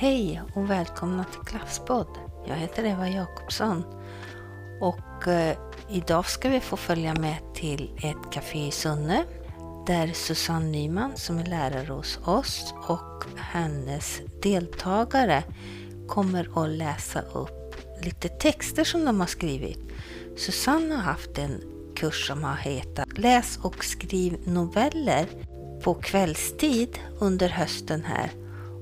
Hej och välkomna till Klasspodd. Jag heter Eva Jakobsson och eh, idag ska vi få följa med till ett café i Sunne där Susanne Nyman som är lärare hos oss och hennes deltagare kommer att läsa upp lite texter som de har skrivit. Susanne har haft en kurs som har hetat Läs och skriv noveller på kvällstid under hösten här.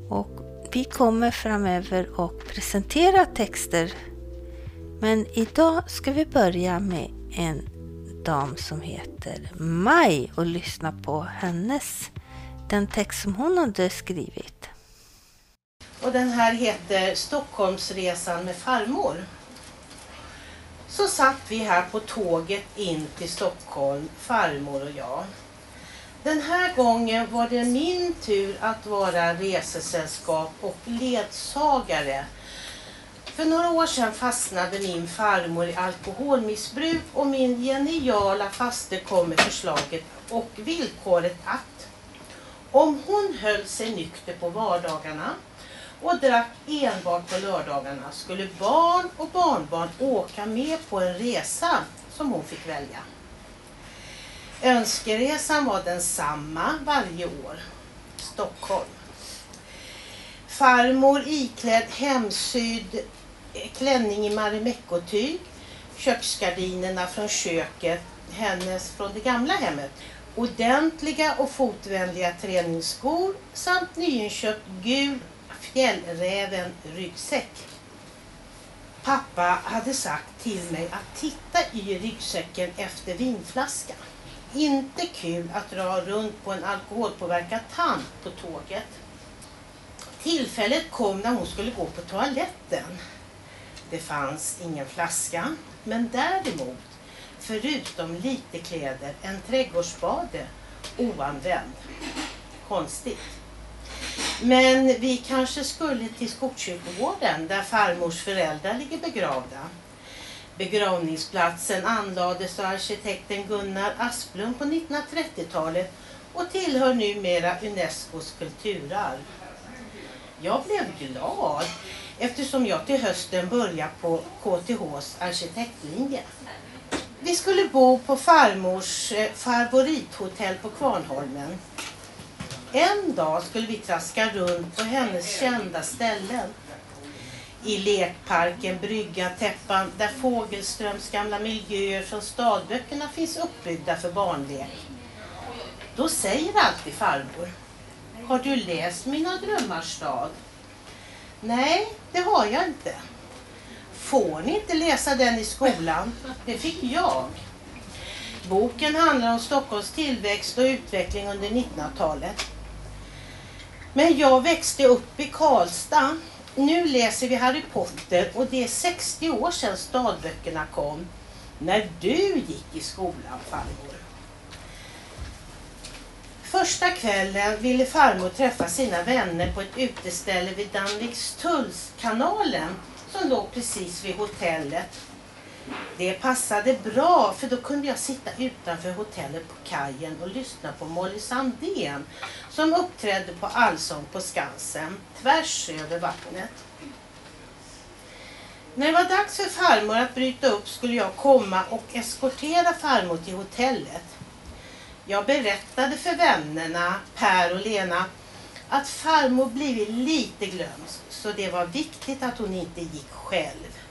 Och vi kommer framöver att presentera texter. Men idag ska vi börja med en dam som heter Maj och lyssna på hennes, den text som hon hade skrivit. Och den här heter Stockholmsresan med farmor. Så satt vi här på tåget in till Stockholm, farmor och jag. Den här gången var det min tur att vara resesällskap och ledsagare. För några år sedan fastnade min farmor i alkoholmissbruk och min geniala faste kom med förslaget och villkoret att om hon höll sig nykter på vardagarna och drack enbart på lördagarna skulle barn och barnbarn åka med på en resa som hon fick välja. Önskeresan var densamma varje år. Stockholm. Farmor iklädd hemsydd klänning i marimekkotyg, köksgardinerna från köket, hennes från det gamla hemmet, ordentliga och fotvänliga träningsskor samt nyinköpt gul fjällräven ryggsäck. Pappa hade sagt till mig att titta i ryggsäcken efter vinflaskan. Inte kul att dra runt på en alkoholpåverkad tant på tåget. Tillfället kom när hon skulle gå på toaletten. Det fanns ingen flaska, men däremot, förutom lite kläder, en trädgårdsspade oanvänd. Konstigt. Men vi kanske skulle till Skogskyrkogården där farmors föräldrar ligger begravda. Begravningsplatsen anlades av arkitekten Gunnar Asplund på 1930-talet och tillhör numera Unescos kulturarv. Jag blev glad eftersom jag till hösten börjar på KTHs arkitektlinje. Vi skulle bo på farmors eh, favorithotell på Kvarnholmen. En dag skulle vi traska runt på hennes kända ställen. I lekparken, brygga, täppan där Fågelströms gamla miljöer från stadböckerna finns uppbyggda för barnlek. Då säger alltid farmor, har du läst Mina drömmars stad? Nej, det har jag inte. Får ni inte läsa den i skolan? Det fick jag. Boken handlar om Stockholms tillväxt och utveckling under 1900-talet. Men jag växte upp i Karlstad. Nu läser vi Harry Potter och det är 60 år sedan stadböckerna kom. När du gick i skolan farmor. Första kvällen ville farmor träffa sina vänner på ett uteställe vid Danvikstullskanalen som låg precis vid hotellet. Det passade bra för då kunde jag sitta utanför hotellet på kajen och lyssna på Molly Sandén som uppträdde på Allsång på Skansen tvärs över vattnet. När det var dags för farmor att bryta upp skulle jag komma och eskortera farmor till hotellet. Jag berättade för vännerna Per och Lena att farmor blivit lite glömsk så det var viktigt att hon inte gick själv.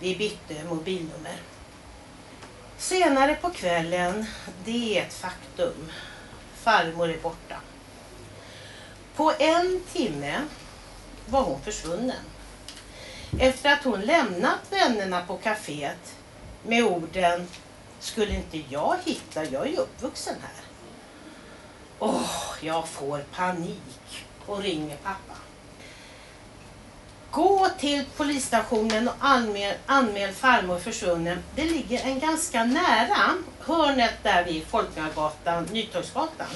Vi bytte mobilnummer. Senare på kvällen, det är ett faktum. Farmor är borta. På en timme var hon försvunnen. Efter att hon lämnat vännerna på kaféet med orden skulle inte jag hitta, jag är ju uppvuxen här. Åh, oh, jag får panik och ringer pappa. Gå till polisstationen och anmäl, anmäl farmor försvunnen. Det ligger en ganska nära hörnet där vid Folkungagatan, Nytorgsgatan.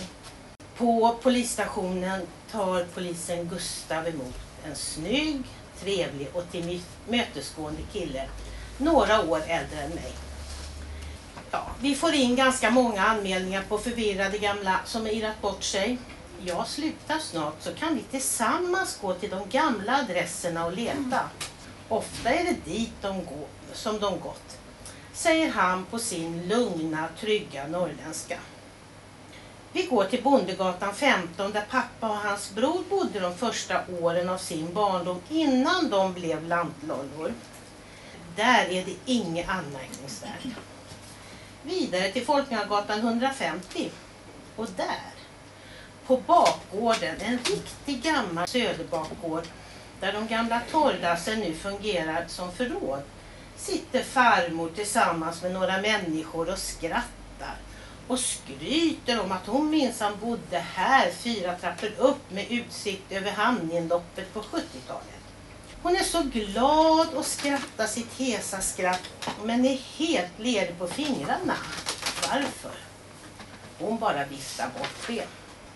På polisstationen tar polisen Gustav emot en snygg, trevlig och tillmötesgående kille. Några år äldre än mig. Ja, vi får in ganska många anmälningar på förvirrade gamla som har irrat bort sig jag slutar snart så kan vi tillsammans gå till de gamla adresserna och leta. Ofta är det dit de går, som de gått, säger han på sin lugna, trygga norrländska. Vi går till Bondegatan 15 där pappa och hans bror bodde de första åren av sin barndom innan de blev lantlollor. Där är det inget anmärkningsvärt. Vidare till Folkungagatan 150 och där, på bakgården, en riktig gammal söderbakgård där de gamla torrdassen nu fungerar som förråd, sitter farmor tillsammans med några människor och skrattar och skryter om att hon minsann bodde här fyra trappor upp med utsikt över hamninloppet på 70-talet. Hon är så glad och skrattar sitt hesa skratt men är helt ledig på fingrarna. Varför? Hon bara viftar bort det.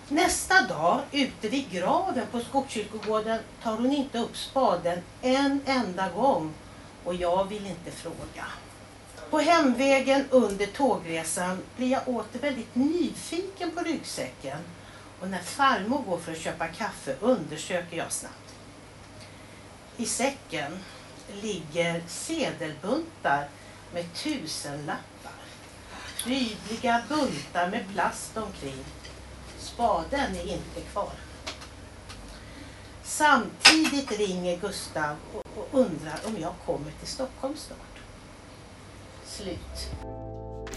Nästa dag, ute vid graven på Skogskyrkogården, tar hon inte upp spaden en enda gång och jag vill inte fråga. På hemvägen under tågresan blir jag åter väldigt nyfiken på ryggsäcken och när farmor går för att köpa kaffe undersöker jag snabbt. I säcken ligger sedelbuntar med tusenlappar. Prydliga buntar med plast omkring. Spaden är inte kvar. Samtidigt ringer Gustav och undrar om jag kommer till Stockholm snart. Slut.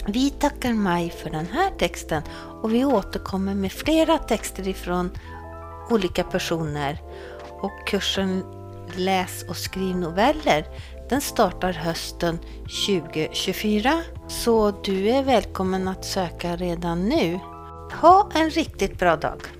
Vi tackar Maj för den här texten och vi återkommer med flera texter ifrån olika personer. Och kursen Läs och skriv noveller den startar hösten 2024 så du är välkommen att söka redan nu. Ha en riktigt bra dag!